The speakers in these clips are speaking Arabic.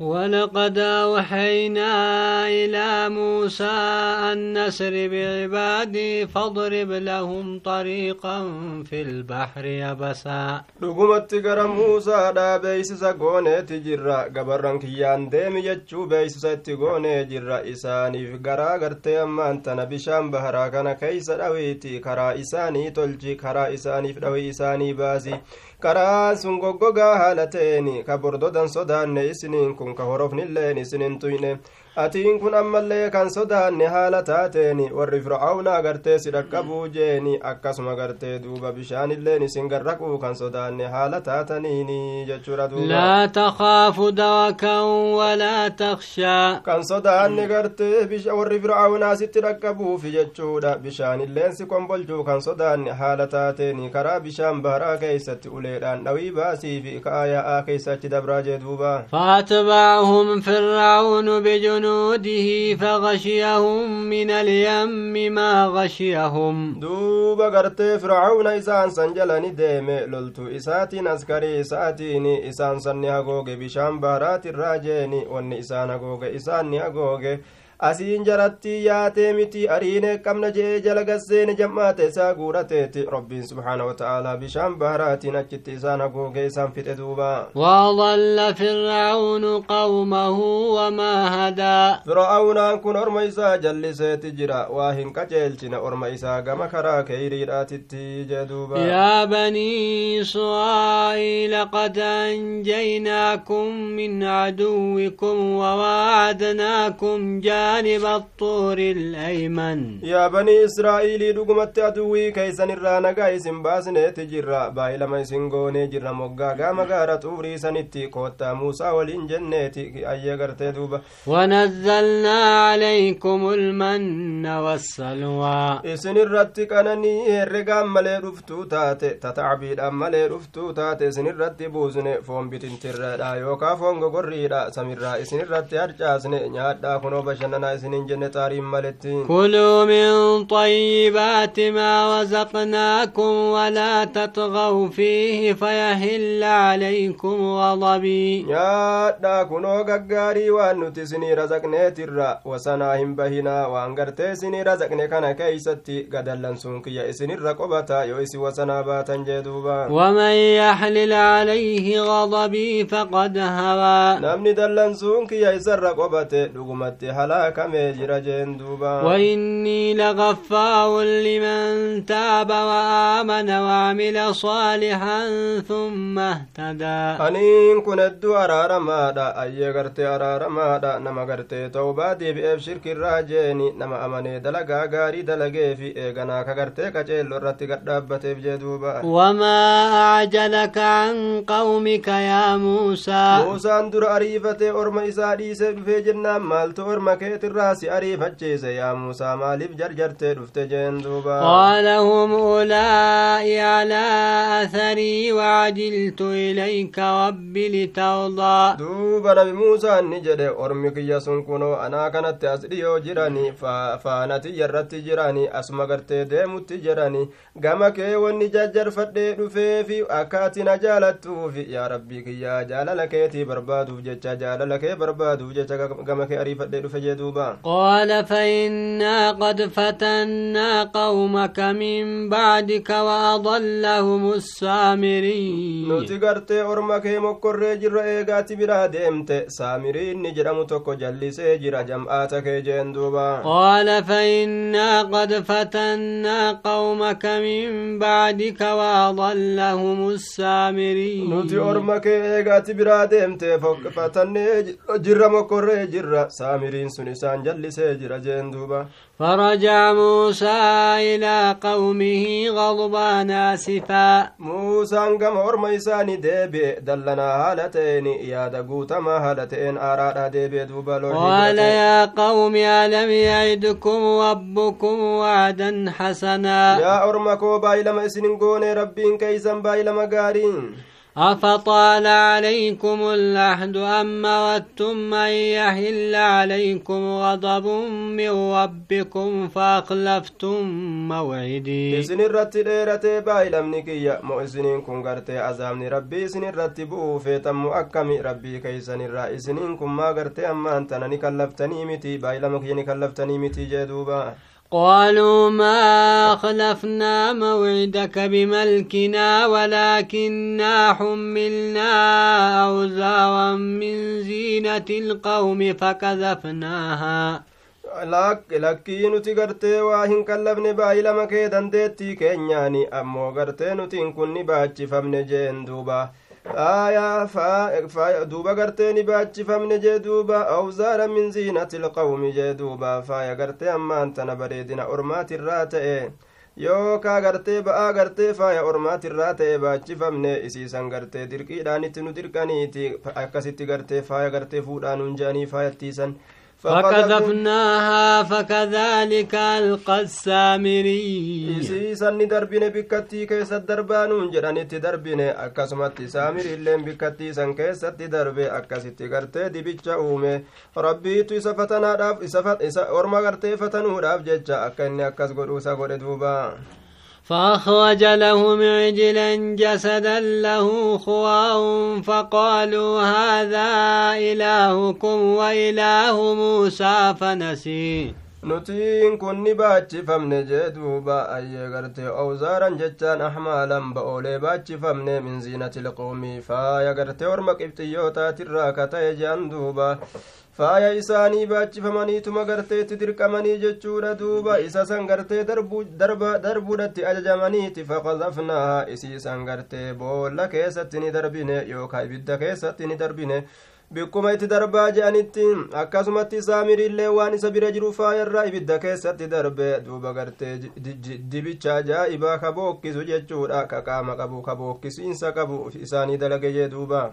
ولقد أوحينا إلى موسى أن نسر بعبادي فاضرب لهم طريقا في البحر يبسا. لقمت قرى موسى دا بيس سقوني تجرى قبر رنكيان ديم يجو بيس ستقوني جرى إساني في قرى قرتي أما أنت نبشان بهرا كان كيس دويتي كرا إساني تلجي كرا إساني في دوي إساني بازي karaa sun goggogaa haala ta'een ka bordodan sodaanne isiniin kun ka horofnilleen isinin tuyne atiin kun ammallee kan sodaanne haala taateen warri fir'aawnaa gartee si dhaqqabuu jeeni akkasuma gartee duuba bishaanilleen isin garraquu kan sodaanne haala taataniini jechuudha duuba لا تخاف دركا ولا تخشى kan sodaanne gartee warri fir'aawnaa sitti dhaqqabuufi jechuudha bishaanilleen si kombolchuu kan sodaanne haala taateen karaa bishaan baharaa keeysatti uleedhaan dhawii baasiifi ka'aa yaa'aa keeysa achi dabraa jee duuba جنوده فغشيهم من اليم ما غشيهم. دوب غرت فرعون إسان سنجلن ديمي للت إسات نذكري إساتين إسان سنهاقوغ بشام بارات الراجين وإن إسان هاقوغ asiin jaratti yaatee miti ariine qabna jee jala gasseene jam'aate isaa guurateeti rabbiin subhaana wata'aalaa bishaan baharaatiin achitti isaan hagooge isaan fixe duuba وأضل فرعون قومه وما هدى fir'aawnaan kun orma isaa jalliseeti jira waa hin qajeelchine orma isaa gama karaa keeyriidhaatitti jee duuba يا بني إسرائيل قد أنجيناكم من عدوكم وواعدناكم جانب الطور الأيمن. يا بني إسرائيل دقمت أدوي كيسن الرانا قايسن باسن تجرى باي لما يسنقون جرى مقا قام غارة أوري سنتي. قوتا موسى والإنجنة أي غرت دوبا. ونزلنا عليكم المن والسلوى. إسن الرتك أنني رقام ملي رفتو تات تتعبيد ملي رفتو تات إسن الرت بوزن فون بتنتر لا يوكا فون غريرا سمير إسن الرت أرجاسن نيادا كنو بشنن bashannanaa isinin jenne xaariin maletti كلوا من طيبات ما رزقناكم ولا تطغوا فيه فيحل عليكم غضبي nyaadhaa kunoo gaggaarii waan nuti isinii razaqneetirra wasanaa hin bahinaa waan gartee isinii razaqne kana keeysatti gadallansuun kiyya isinirra qobata yoo isin wasanaa baatan jee duuba ومن يحلل عليه غضبي فقد هوى namni dallansuun kiyya isarra qobate dhugumatti halaakamee وإني لغفار لمن تاب وآمن وعمل صالحا ثم اهتدى. أنين كن الدو أرار أي غرت أرار مادا نما غرت توبا بأب شرك الراجين نما أماني دلقا غاري دلقي في إيغنا كغرت كجيل رتي قدابت بجدوبا وما أعجلك عن قومك يا موسى. موسى اندر أريفة أرمى إسادي سبفي جنة مالت أرمى keetirraa si ariifachiise yaa muusaa maaliif jarjartee dhufte jeen duuba قال هم أولئك على أثري وعجلت إليك رب لترضى duuba nabi muusaan ni jedhe ormi kiyya sun kunoo anaa kanatti as dhiyoo jirani faanatiyya irratti jirani asuma gartee deemutti jedhani gama kee wanni jajjarfadhee dhufeefi akka ati na jaalattuufi yaa rabbii kiyya jaalala keetii barbaaduuf jecha jaalala kee barbaaduuf jecha gama kee ariifadhee dhufe jee duuba قال فإنا قد فتنا قومك من بعدك وأضلهم السامري nuti gartee orma kee mokkorree jirra eegaati biraa deemte saamiriinni jedhamu tokko jallisee jira jam'aata kee jeen duuba قال فإنا قد فتنا قومك من بعدك وأضلهم السامري nuti orma kee eegaati biraa deemte fatannee jirra mokkorree jirra saamiriin sun فرجع موسى إلى قومه غضبان آسفا موسى قم أرمى ديبي دلنا هالتين يا دقوت ما هالتين أراد ديبي دوبا وقال يا قوم ألم يعدكم ربكم وعدا حسنا يا ارمكو كوبا إلى ما إسنين قوني ربين كيسا با إلى مقارين أفطال عليكم العهد أم مردتم أن يحل عليكم غضب من ربكم فأخلفتم موعدي؟ إذن الرت ليرة باي لم نكي مؤذنين كن قرتي أزامني ربي. إذن الرتي بو في تم أكمي ربي كيسن الرائزنين كن ما قرتي أما أنت أنا نكلفتني متي باي لم كلفتني متي جدوبا قالوا ما أخلفنا موعدك بملكنا ولكننا حملنا أوزارا من زينة القوم فكذفناها lakkii nuti gartee waa hin kallafne baay'ilama kee dandeettii keenyaani ammoo gartee nutiin kun ni baachifamne jeen duuba duuba gartee ni baachifamne jee duuba awzaara min ziinati ilqawmi jee duuba faaya gartee ammaan tana bareedina ormaatirraa ta'e yookaa gartee ba'aa gartee faaya ormaatirraa ta'e baachifamne isiisan gartee dirqiidhaanitti nu dirqaniiti akkasitti gartee faaya gartee fuudhaanuun je'anii faayattiisan فقذفناها فكذلك ألقى السامري سيسا ندربين بكتي كيسا دربان جران تدربين اكسمت سامري اللين بكتي سان كيسا تدربي اكسيت دي بيچا ربي تو سفتنا داف سفت اسا ورما غرتي فتنو داف جيچا أكني إكس فأخرج لهم عجلا جسدا له خوار فقالوا هذا إلهكم وإله موسى فنسي. نتين كن باتش فمن جدوبا أي غرت أوزارا جتا أحمالا بأولي باتش فمن من زينة القوم فايا غرت ورمك ابتيوتا تراكتا يجان دوبا. Faaya isaanii baachifamaniituma garteetti dirqamanii jechuudha duuba isa san gartee darbuudhatti ajajamaniiti faqadafnaaha isiisan gartee boolla keessatti ni darbine yookaa ibidda keessatti ni darbine bikkuma itti darbaa je'anitti akkasumatti saamiriillee waan isa bira jiru faayarraa ibidda keessatti darbe duuba gartee dibicha ajaa'ibaa ka bookkisu jechuudha ka qaama qabu ka bookkisiinsa qabu isaanii dalage jee duuba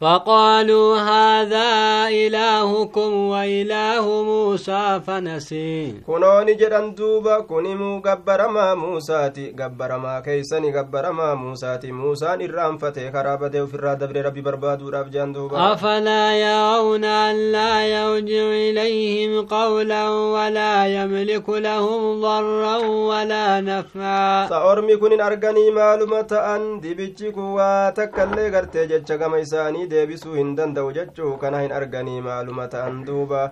فقالوا هذا إلهكم وإله موسى فنسي كنوني جدن دوبا كنمو غبرما موساتي. غبرما كيسني غبرما موساتي. موسى إرام فتي خرابة وفي الرادب ربي بربادو رب جان دوبا. أفلا يرون أن لا يرجع إليهم قولا ولا يملك لهم ضرا ولا نفعا. سأرمي كنين أرغني معلومة أن دبجي كوا تكالي غرتي جتشغم إساني deebisuu hin danda'u jechuu kana hin arganii maaluma ta'an duuba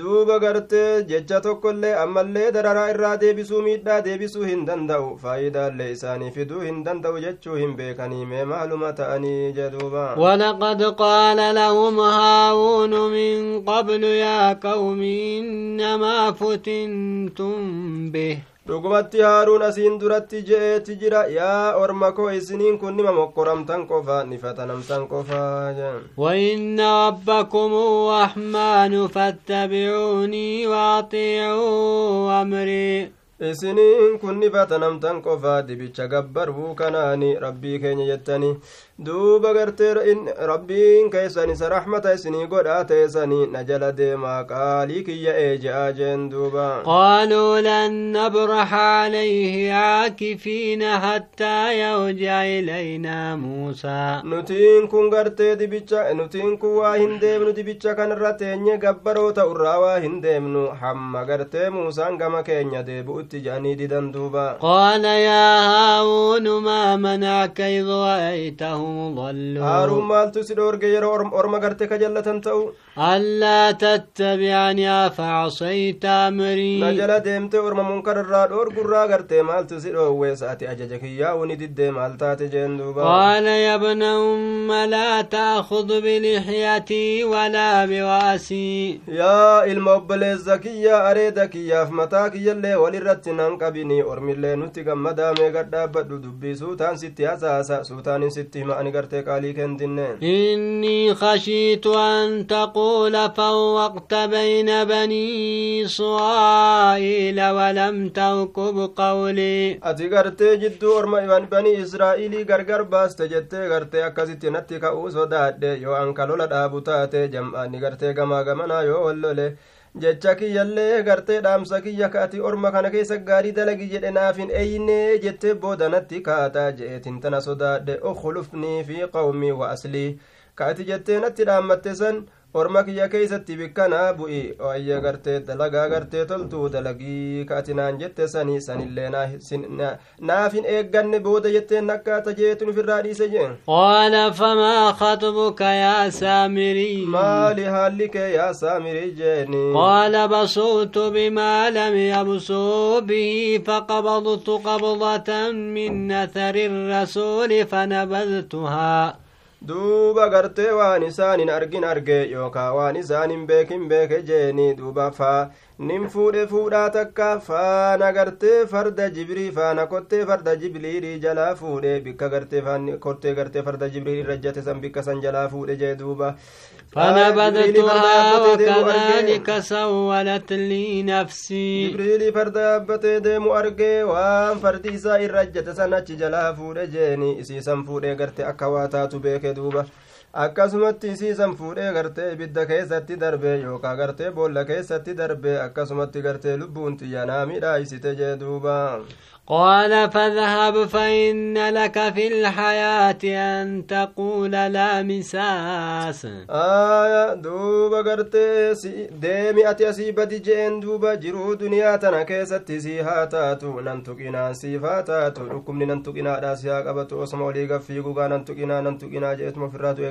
duuba gartee jecha tokkollee ammallee dararaa irraa deebisuu miidhaa deebisuu hin danda'u faayidaallee isaanii fiduu hin danda'u jechuu hin beekanii mee maaluma ta'anii jedhuuba ولقد قال لهم هارون من قبل يا قوم إنما فتنتم به dhugumatti haaruun asiin duratti je'eeti jira yaa orma koo isiniin kun nima mokkoramtan qofa ni fatanamtan qofa وإن ربكم الرحمن فاتبعوني وأطيعوا أمري isiniin kun nifata namtan qofaa dibicha gabbarbuu kanaani rabbii keenya jettani. Duuba gartee rabbiin keessan isa raxmata isinii godhaa teessanii na jala deemaa qaalii kiyya eeje'aa jeen duuba. Qaaluu lan nabraxa alayhi aakifiina hattaa yawji'a ilaynaa muusaa. Nutiin kun gartee dibicha nutiin kun waa hin deemnu dibicha kanarra teenye gabbaroo ta'urraa waa hin deemnu. Hamma gartee muusaan gama keenya deebi'u قال يا هارون ما منعك إذ رأيتهم ضلوا هارون ما التسلور قير أرم قرتك جلة تنتو. ألا تتبعني فعصيت أمري. نجل ديمت أرم منكر الراد أرقر راقرت ما التسلور ويساتي أججك يا ونيد ما التاتي جندوبا قال يا ابن أم لا تأخذ بلحيتي ولا برأسي. يا المبلي الزكية أريدك يا فمتاك يلي ولرد walirratti nan qabini ormillee nutti gammadaamee gadhaabbadhu dubbii suutaan sitti hasaasa suutaanin sitti hima ani gartee qaalii kentinne إني خشيت أن تقول فرقت بين بني إسرائيل ولم تركب قولي ati gartee jidduu orma banii israa'ilii gargar baaste jettee gartee akkasitti natti ka'uu sodaadhe yoo an kalola dhaabu taate jam'aanni gartee gamaa gamanaa yoo wallole jecha kiyyallee gartee dhaamsa kiyya kaati orma kana keessa gaarii dalagi jedhe naafin eeyne jettee boodanatti kaataa je'eetin tana sodaadhe ukhulufnii fi qawmii wa aslii kaati jettee natti dhaammatte san orma kiyya keeysatti bikkanaa bu'i ayya gartee dalagaa gartee toltuu dalagii kaatinaan jette sani sanillee naaf hin eegganne booda jetteen akkaata jeetun ufirraa dhiise jeen qaala famaa khatbuka yaa saamirii maali haalli kee yaa saamirii jeeni qaala basuutu bimaa lam yabsuu bihi faqabadtu qabdatan min athari الرسول فنبذتها duuba gartee waan isaan hin argin arge yookaa waan isaan hin beekin beeke jeeni duuba faa nin fuudhe fuudhaa takka faana gartee farda jibrii faana kottee farda jibriilii jalaa fuudhe bikka gartee kottee gartee farda jibriilii rajjate san bikka san jalaa fuudhe jee duuba فنبذتها وكذلك سولت لي نفسي جبريل فرد يابتي ديمو أرقي وان فردي إسا إرجت سنة جلا فود جيني إسي سنفود غرتي أكواتات بيك دوبا akkasumatti isiisan fuudhee gartee ibidda keessatti darbe yookaa gartee boolla keessatti darbe akkasumatti gartee lubbuun xiyyanaa midhaayisite jee duuba قال فاذهب فإن لك في الحياة أن تقول لا مساس. آية دوبا قرتي ديمي أتي أسيبتي جين دوبا جرو دنيا تنا كيستي سيها تاتو ننتقنا سيفا تاتو لكم ننتقنا راسيا قبتو اسمو ليغا فيقوغا ننتقنا ننتقنا جيت مفراتو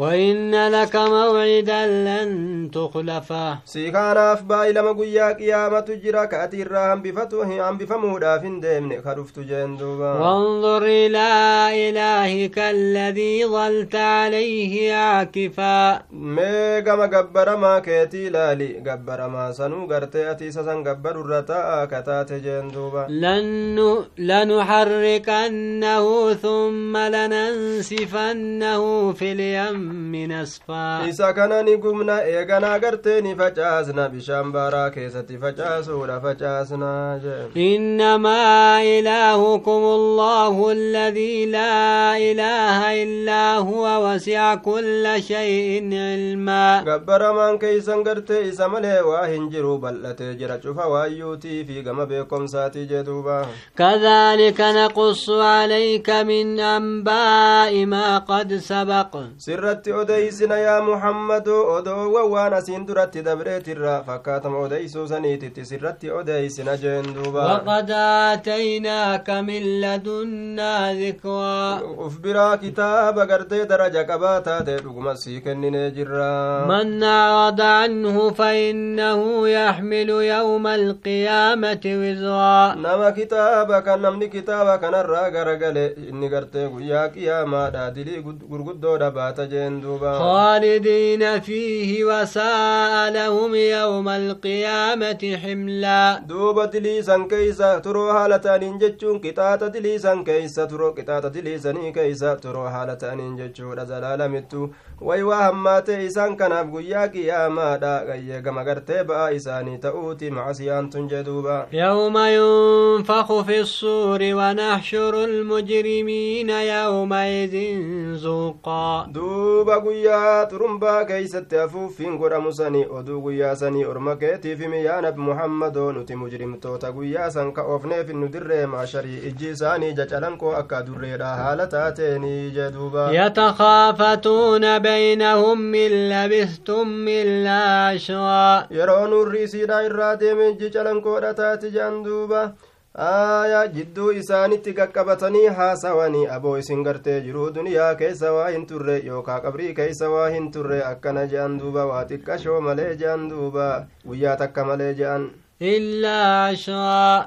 وإن لك موعدا لن تخلفه سيكاناف باي لما قيا قيامة جرا كأتي الراهم بفتوه عن بفمودا فين ديمن خرفت جندوبا. وانظر إلى إلهك الذي ظلت عليه عاكفا. ميغما قبر ما كيتي لالي قبر ما سنو قرتي سسن قبر الرتاء كتات جندوبا. لن لنحركنه ثم لننسفنه في اليم. من أسفار إنما إلهكم الله الذي لا إله إلا هو وسع كل شيء علما. قبر من كيسا غرتي إسا واهن جرو بلتي جرچو فوايوتي في غم بكم ساتي جدوبا كذلك نقص عليك من أنباء ما قد سبق. سر sirratti odeysina yaa muhammadu odoowwan waan asiin duratti dabreetirra fakkaatama odeysuu saniititti sirratti odeysina jeen duuba وقد آتيناك من لدنا ذكرا uf biraa kitaaba gartee daraja qabaa taate dhuguma sii kenninee jirra من أعرض عنه فإنه يحمل يوم القيامة وزرا nama kitaaba kan namni kitaaba kanarraa garagale inni gartee guyyaa qiyaamaadha dilii gurguddoodha baata jeen duuba خالدين فيه وساء لهم يوم القيامة حملا diliisan keeysa turoo haala ta'aniin jechuun qixaaxa diliisan keeysa turoo qixaaxa diliisanii keeysa turoo haala ta'aniin jechuudha zalaalamittu way waa hammaatee isaan kanaaf guyyaa qiyaamaadha qayyeegama gartee ba'aa isaanii ta'uuti macasiyaan tun jeduuba يوم ينفخ في الصور ونحشر المجرمين يومئذ زرقا duuba guyyaa xurumbaa keeysatti afuuffiin godhamu sanii oduu guyyaa sanii orma keetiif himi yaa nabi muhammadoo nuti mujrimtoota guyyaa san ka oofneef nu dirree maasharii ijji isaanii jacalankoo akka durreedha haala taateenii jeduuba يتخافتون بينهم من لبثتم إلا عشرا yeroo nurri isiidha irraa deeme ijji calankoodha taati jean duuba aayaa jidduu isaanitti qaqqabatanii haasawanii aboo isin gartee jiruu duniyaa keessa waa hin turre yookaa qabrii keessa waa hin turre akkana je'an duuba waa xiqqashoo malee je'an duuba guyyaa takka malee je'an إلا عشرا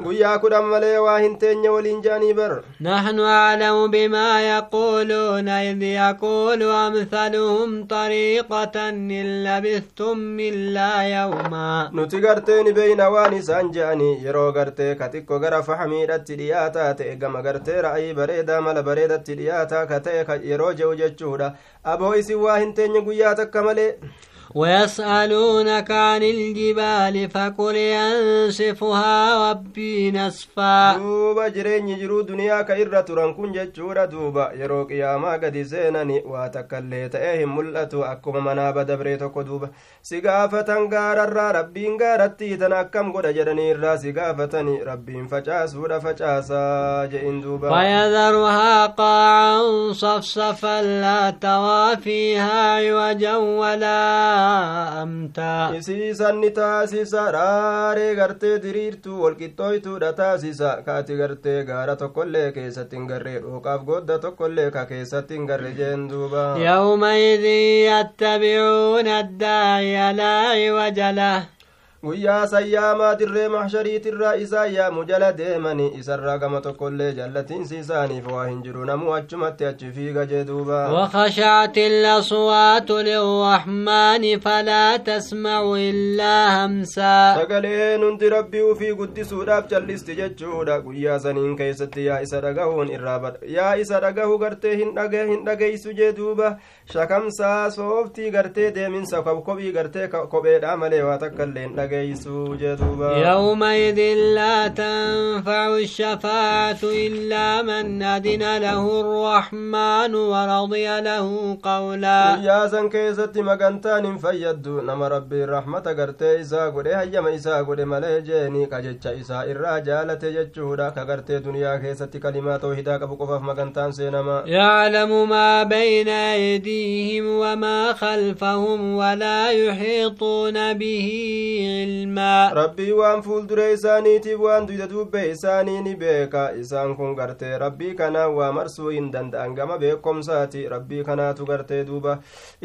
waa hin teenye waliin je'anii bar نحن أعلم بما يقولون إذ يقول أمثلهم طريقة إن لبثتم إلا يوما ni beeyna waan isaan je'anii yeroo gartee ka xiqqo gara fahamiidhatti dhiyaataa ta'e gama gartee ra'ayii bareedaa mala bareedatti dhiyaataa ka ta'e ka yeroo je'u jechuudha aboo ويسألونك عن الجبال فقل ينسفها ربي نسفا. دوبا جرين جرو دنيا كإرة ترنكون جتشورا دوبا. يرو قياما قد سينني واتكالي تأهم ملأتو. أكما مناب دبريتو دوبا. سقافة غارا ربين غارتي تنكم قد جرني الرا سقافة ربين فجاسو فجاسا. جئين دوبا. فيذرها قاعا صفصفا. لا ترى فيها عوجا ولا أمتا isiisan ni taasisa raaree gartee diriirtuu walqixxooytuudha taasisa kaati gartee gaara tokkollee keessatti hin garree dhooqaaf godda tokkollee ka keessatti hin garre jeen duuba يومئذ يتبعون الداعي لا عوج له guyyaa sayyaamaa dirree maxshariitirraa isaa yaamu jala deemani isarraa gama tokkollee jallatiinsi isaaniif waa hin jiru namuu achumatti achi fiiga jee duuba وخشعت الأصوات للرحمن فلا تسمع إلا همسا sagaleen hundi rabbii ufii guddisuudhaaf callisti jechuudha guyyaa saniin keessatti yaa isa dhagahuun irraa yaa isa dhagahu gartee hin dhage hin dhageeysu jee duuba shakamsaa sooftii gartee deeminsa kopkobii gartee kopheedha malee waa takkaillee hin dhageeysu يومئذ لا تنفع الشفاعة إلا من أذن له الرحمن ورضي له قولا يا زنكي ستي مقنتان فيدو نما ربي الرحمة قرتي إسا قولي هيما إسا قولي ملي جيني إسا الرجالة جيتشودا كقرتي دنيا كي كلمات وهدا كفقفاف مقنتان سينما يعلم ما بين أيديهم وما خلفهم ولا يحيطون به علما rabbii waan fuuldura isaaniitiif waan duyda duubbe isaanii ni beeka isaan kun gartee rabbii kanaa waa marsuu hin danda'an gama beekomsaati rabbii kanaatu gartee duuba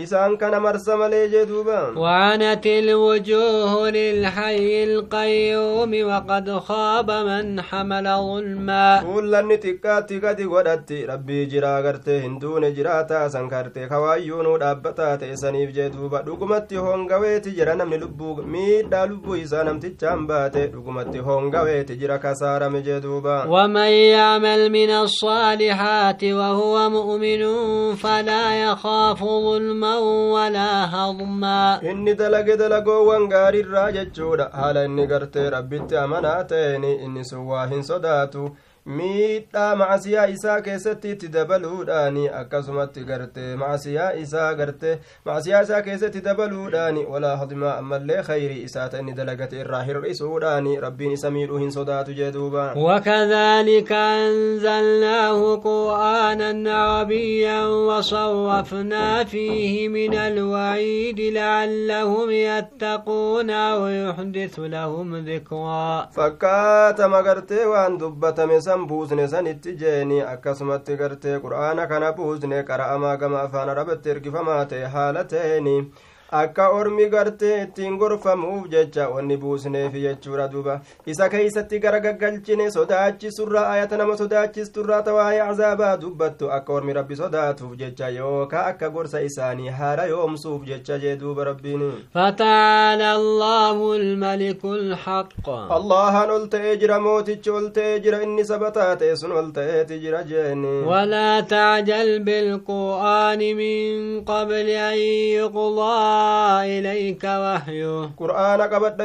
isaan kana marsa malee jee duuba وعنت الوجوه للحي القيوم وقد خاب من حمل ظلما fuullanni xiqqaatti gadi godhatti rabbii jiraa gartee hin duune jiraataa san gartee kawaayyuunuu dhaabbataa ta'e saniif jee duuba dhugumatti hongaweeti jira namni lubbuu miidhaa lubbuu isaa namtichaan baate dhugumatti hongaweeti jira kasaarame jee duuba ومن يعمل من الصالحات وهو مؤمن فلا يخاف ظلما ولا هضما inni dalage dalagoowwan gaariirraa jechuudha haala inni gartee rabbitti amanaa ta'eni inni sun waa hin sodaatu miidhaa macasiyaa isaa keessatti itti dabaluudhaani akkasumatti gartee macasiyaa isaa gartee macasiyaa isaa keessatti dabaluudhaani walaa hadimaa ammallee khayrii isaa ta inni dalagate irraa hir'isuudhaani rabbiin isa miidhuu hin sodaatu jee duuba وكذلك أنزلناه قرآنا عربيا وصرفنا فيه من الوعيد لعلهم يتقون أو يحدث لهم ذكرا fakkaatama gartee waan dubbatame san buusne sanitti jeeni akkasumatti gartee qur'aana kana buusne qara'amaa gama afaan arabatti ergifamaa ta'e haala ta'eni akka ormi gartee ittiin gorfamuuf jecha wanni buusneef jechuudha duba isa keeysatti gara gaggalchine sodaachisurraa ayata nama sodaachisturraa tawaa'ee azaabaa dubbattu akka ormi rabbi sodaatuuf jecha yookaa akka gorsa isaanii haara yoomsuuf jecha jee duuba rabbiin فتعالى الله الملك الحق allahan ol ta'ee jira mootichi ol ta'ee jira inni sabataa ta'e sun ol ta'eeti jira jeeni ولا تعجل بالقرآن من قبل أن يقضى إليك وحيه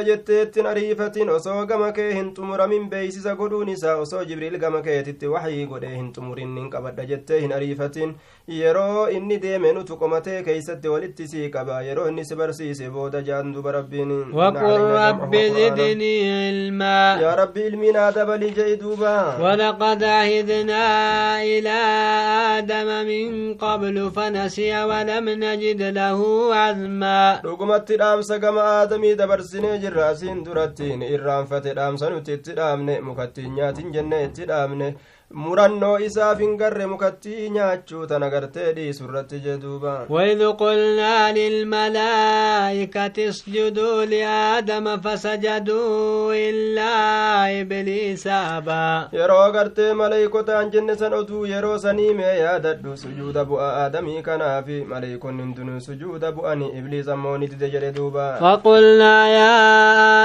jetteettin ariifatin osoo gama kee hin xumuramin beeysisa godhuun isaa osoo jibriil gama keetitti waxyii godhee hin xumurin nin qabadha jettee hin ariifatin yeroo inni deeme nutu qomatee keeysatti walitti sii qaba yeroo inni si barsiise booda jaan duba rabbiin وقل رب زدني علما yaa rabbi ilmiinaa dabali jei duuba ولقد عهدنا إلى آدم من قبل فنسي ولم نجد له عزما dhugumatti dhaamsa gama aadamii dabarsinee jirra asiin duratti ni irraanfate dhaamsa nuti itti dhaamne mukattiin nyaatin jenne itti dhaamne murannoo isaaf hin garre mukattii nyaachuu tana gartee dhiisu irratti jeduuba وإذ قلنا للملائكة اسجدوا لآدم فسجدوا إلا إبليس أبى yeroo gartee maleeykotaan jenne san oduu yeroo sanii mee yaadadhu sujuuda bu'a aadamii kanaafi maleeykonni hundinuu sujuuda bu'ani ibliis ammoo ni dide jedhe duuba فقلنا يا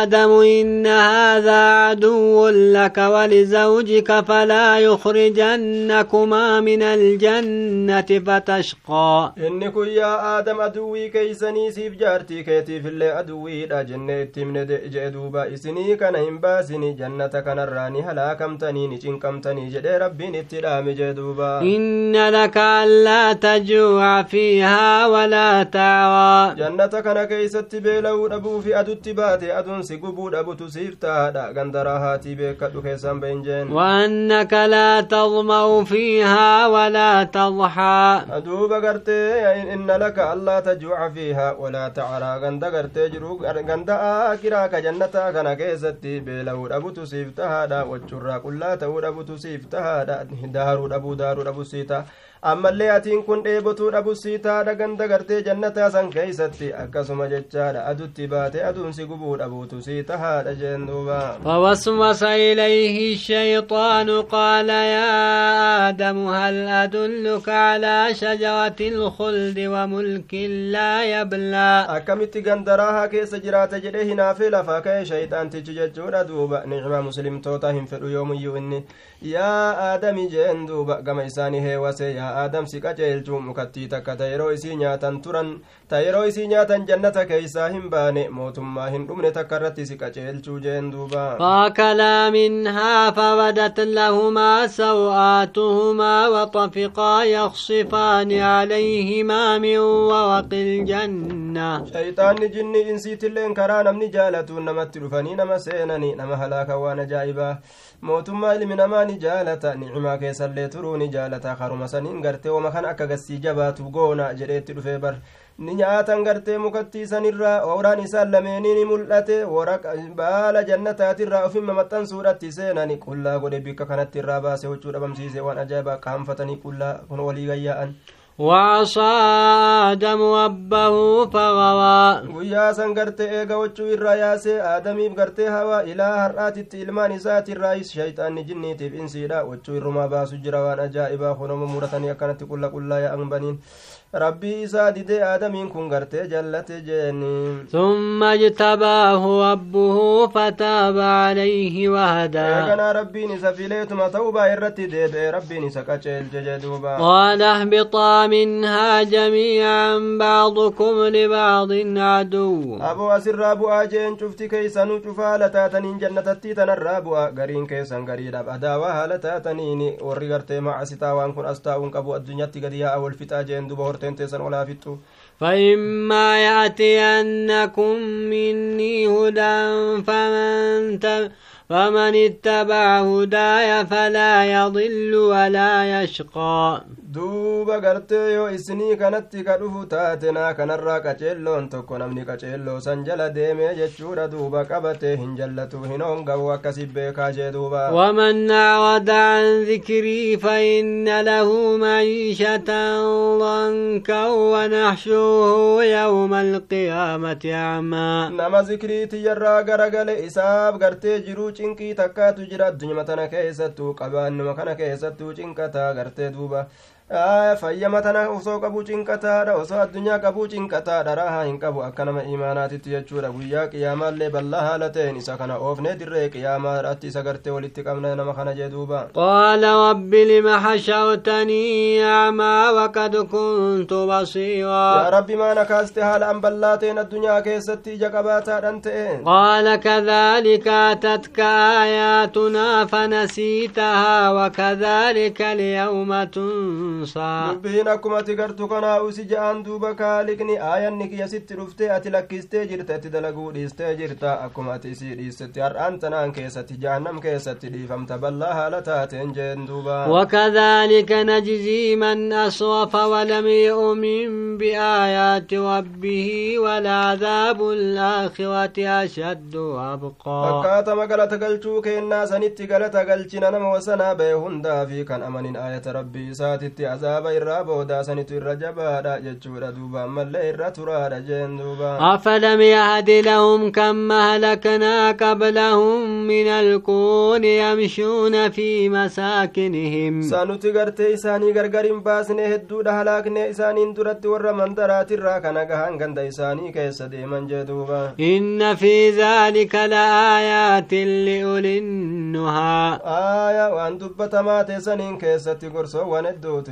آدم إن هذا عدو لك ولزوجك فلا ليخرجنكما من الجنة فتشقى. إنك يا آدم أدوي كي سيف جارتي كيتي في اللي أدوي لا جنيت من جدوبا إسني كان إنباسني. جنة كان الراني هلا كم تنيني جن كم ربي نتلام جدوبا إن لك ألا تجوع فيها ولا تعوى. جنة كان كي ستبي لو في أدو التباتي أدون سيقبو ربو تسيرتا دا غندرها تبي كدو كيسان بينجين. وأنك لا تظمأ فيها ولا تضحى. أدوب قرتي إن لك ألا تجوع فيها. ولا تعرى قند قرتي جروق قند آكراك جنة كان بلو ربو تسيف تهادا وجرى كل تور ربو تسيف دارو ربو دارو ربو سيتا. Ammallee atiin kun dheebotuu dhabusii taadha ganda gartee jannataa san keeysatti akkasuma jechaadha adutti baate aduun si gubuu dhabuutu sii tahaadha jeen duuba فوسوس إليه الشيطان قال يا آدم هل أدلك على شجرة الخلد وملك لا يبلى akkamitti gandaraahaa keessa jiraata jedhe hinaafee lafaa ka'e shayxaantichi jechuudha duuba nicma muslimtoota hin fedhu yoomuyyuu inni yaa aadami jeen duuba gama isaanii heewase yaa aadam si qaceelchu mukattii takka ta yeroo isii nyaatan turan ta yeroo isii nyaatan jannata keeysaa hin baane mootummaa hin dhumne takka irratti si qaceelchuu jeen duuba فأكلا منها فبدت لهما سوآتهما وطفقا يخصفان عليهما من ورق الجنة shayxaanni jinni insiitilleen karaa namni jaalatuun namatti dhufanii nama seenani nama halaaka waan ajaa'ibaa mootummaa ilmi namaa ni jaalata nicmaa keessallee turuu ni jaalata karuma saniin gartee wama kan akka gassii jabaatu goona jedheetti dhufee bar ni nyaatan gartee mukattiisanirraa waraan isaan lameenii ni mul'ate baala jannataatirraa ofimma maxxansuudhatti seenani qullaa godhe bikka kanatti irraa baase huccuu dhabamsiise waan ajaa'ibaa qaanfatanii qullaa kun walii gayyaa'an وعصى آدم أبه فغوى. ويا سنغرت إيغا وچو الرياس آدم إبغرت هوا. إلى هرآت التلمان ذات الرئيس شيطان جنة بإنسي لا وچو الرما باسجر وأنا جائبا خنوم مورتان يكانت كل كل يا أغبنين rabbii isaa didee aadamiin kun gartee jallate jeeni ثم اجتباه ربه فتاب عليه وهدى eeganaa rabbiin isa fileetuma ta'ubaa irratti deebi'e rabbiin isa qaceelche jedhuuba قال اهبطا منها جميعا بعضكم لبعض عدو aboo asirraa bu'aa jeen cufti keeysanuu cufaa haala taataniin jannatatti tanarraa bu'a gariin keessan gariidhaaf adaawaa haala taataniin warri gartee macasitaa waan kun as taa'uun qabu addunyaatti gadi yaa'a wal fixaa jeen duba تنتسن ولا فتو فإما يأتينكم مني هدى فمن تب فمن اتبع هداي فلا يضل ولا يشقى. دوبا غرتي يو إسني كانت كدف تاتنا كنرا كچلون تو كنم ني كچلو سنجل ديمه يچورا دوبا كبته هنجلتو هنون غو كسب كاجي دوبا. ومن عود عن ذكري فإن له معيشة ضنكا ونحشوه يوم القيامة عما نما ذكري تيرا غرغل إساب غرتي جروج cinqii takkaatu jira addunyaa tana keessattuu qabaannuma kana keessattuu cinqataa gartee duuba fayyama tana osoo qabu cinqataadha osoo addunyaa qabuu cinqataadha rahaa hin qabu akka nama imaanaatitti jechuudha guyyaa qiyaamaallee ballaa haala ta'een isa kana oofnee dirree qiyaamaadhaatti isa gartee walitti qabna nama kana jee duuba قال رب لم حشرتني أعمى وقد كنت yaa بصيرا rabbi maana kaaste haala an ballaa ta'een addunyaa keessatti ija qabaataadhan ta'e قال كذلك أتتك آياتنا فنسيتها وكذلك اليوم تنسى dubbiin akkuma ati gartu kanaa usi ja'an duuba kaaliqni aayanni kiyya sitti dhuftee ati lakkistee jirta itti dalaguu dhiistee jirta akkuma ati isii dhiistetti har'aan tanaan keessatti jahannam keessatti dhiifamta ballaa haala taateen jeen duuba وكذلك نجزي من أسرف ولم يؤمن بآيات ربه ولعذاب الآخرة أشد وأبقى fakkaatama galata galchuu keennaa sanitti galata galchina nama wasanaa ba'e hundaa fi kan amanin aayata rabbii isaatitti azaaba irraa boodaa sanitu irra jabaadha jechuudha duuba ammallee irra turaadha jeen duuba أفلم يهد لهم كم أهلكنا قبلهم من القرون يمشون في مساكنهم sanuti gartee isaanii gargar hin baasne hedduudha halaakne isaaniin duratti warra mandaraatirraa kana gahan ganda isaanii keessa deeman jee duuba في ذلك لآيات لأولي النهى aaya waan dubbatamaa teessaniin keessatti gorsoowwan hedduutu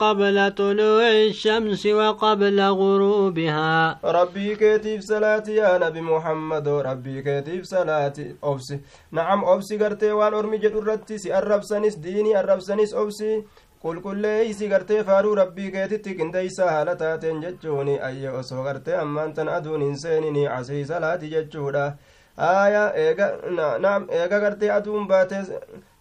قبل طلوع الشمس وقبل غروبها keetiif salaati yaa nabi muhammadoo rabbii keetiif salaati obsi nacam obsi gartee waan ormi jedhu irratti si arrabsanis diinii arrabsanis obsi qulqulleeysi gartee faaruu rabbii keetitti qindeeysaa haala taateen jechuuni ayye osoo gartee ammaan tan aduun hin seenini casrii salaati jechuudha aya eega na- naam eega gartee aduun baate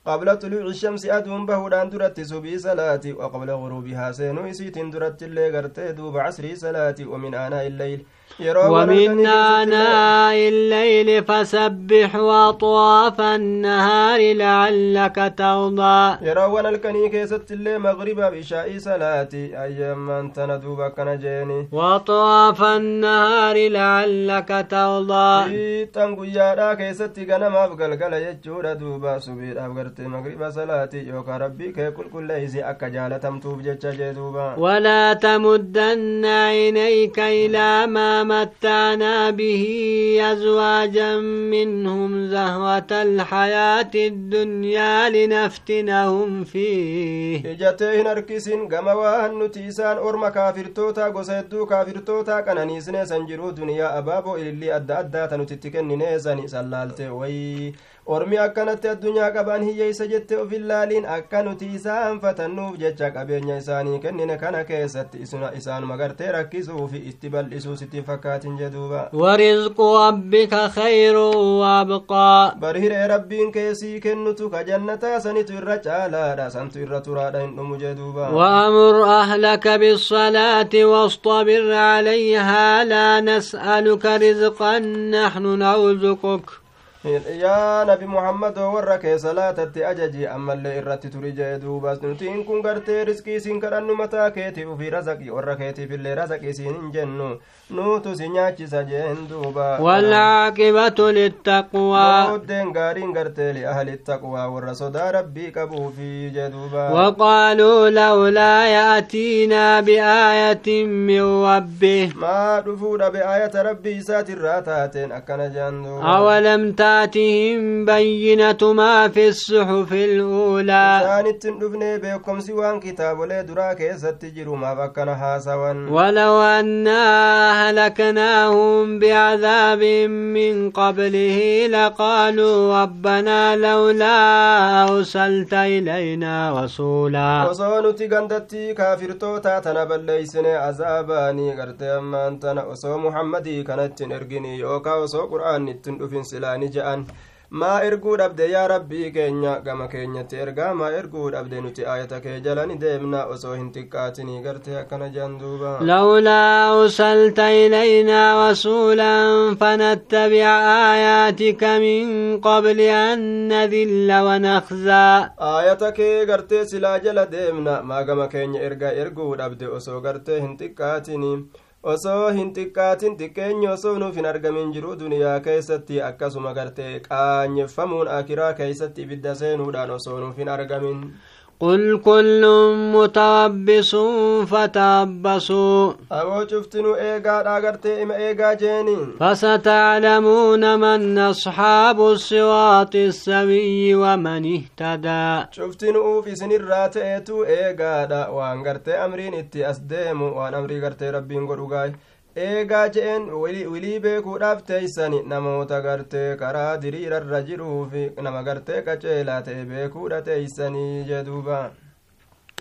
xuluuci shamsi aduun bahuudhaan duratti subii salaati waqabla guruubihaa seenuu isiitiin duratti illee gartee duuba casrii salaati wamin aanaa illeyl yeroo ومن آناء الليل فسبح وطواف النهار لعلك ترضى يرون الكني كيست اللي مغرب بشاء صلاتي أيام من تندوب كنجيني وطواف النهار لعلك ترضى تنقو يا را كيست غنم أفقل قل يجور دوبا سبير أفقرت مغربا صلاتي يوك ربي كي كل كل إزي أكا جالتم توب جتش جدوبا ولا تمدن عينيك إلى ما متعنا به أزواجا منهم زهوة الحياة الدنيا لنفتنهم فيه. إجتهن أركسين كما نتيسان أرمى كافر توتا قسيدو كافر توتا كان نيسنة سنجرو دنيا أبابو إللي أدى أدى تنتتكن نيسان سلالت وي أرمي أكنت الدنيا كبان هي سجدت في اللالين أكنت إسان فتنوف جتك أبين يساني كنين كان كيست إسان مغر تركزو في استبال إسوس فكات جدوبا ورزق ربك خير وابقى برهر ربي كيسي كنتك جنة سنت الرجع لا دا سنت الرطرا وأمر أهلك بالصلاة واصطبر عليها لا نسألك رزقا نحن نرزقك yaa nabi muhammadoo warra kee salaatatti ajaji ammallee irratti turi jee duuba nutiin kun gartee riskii siin kadhannu mataa keetiif ufii razaqi warra keetiif illee razaqi siin hin jennu nuutu si nyaachisa jeen duuba والعاقبة للتقوى booddeen gaariin gartee liahli taqwaa warra sodaa rabbii qabuufi jee duuba وقالوا لولا يأتينا بآية من ربه maa ayata rabbii isaatirraa taateen akkana jaan duuba أولم آياتهم بينة ما في الصحف الأولى. ولو أنا أهلكناهم بعذاب من قبله لقالوا ربنا لولا أرسلت إلينا رسولا. وصون كانت نرقني يوكا. وصو قرآن نتن سلاني جا je'an maa erguu dhabde yaa rabbii keenya? Gama keenyatti ergaa maa erguu dhabde nuti ayata kee jalani deemna? Osoo hin xiqqaatinii gartee akkana jehan duuba. Lawlaa usalta ilaynaa rasuulan fanattabica aayaatika min qobli an nadilla wanakzaa aayata kee gartee silaa jala deemna? Maa gama keenya ergaa erguu dhabde? Osoo gartee hin xiqqaatinii. Osoo hin xiqqaatin xiqqeenyi osoo nuuf hin argamin jiru duniyaa keessatti akkasuma gartee qaanyeffamuun akiraa keessatti ibidda seenuudhaan osoo nuuf hin argamin قل كل متربص فتربصوا فستعلمون من أصحاب الصراط السوي ومن اهتدى شفتنو في سن الراتئة إيقادا وانقرت أمرين اتي أسدام وان أمري قرتي ربين قرقاي eegaa je'een wilii beekuudhaaf teeysani namoota gartee karaa diriirarra jiruufi nama gartee qaceelaa ta'e beekuudha teeysanii jeduuba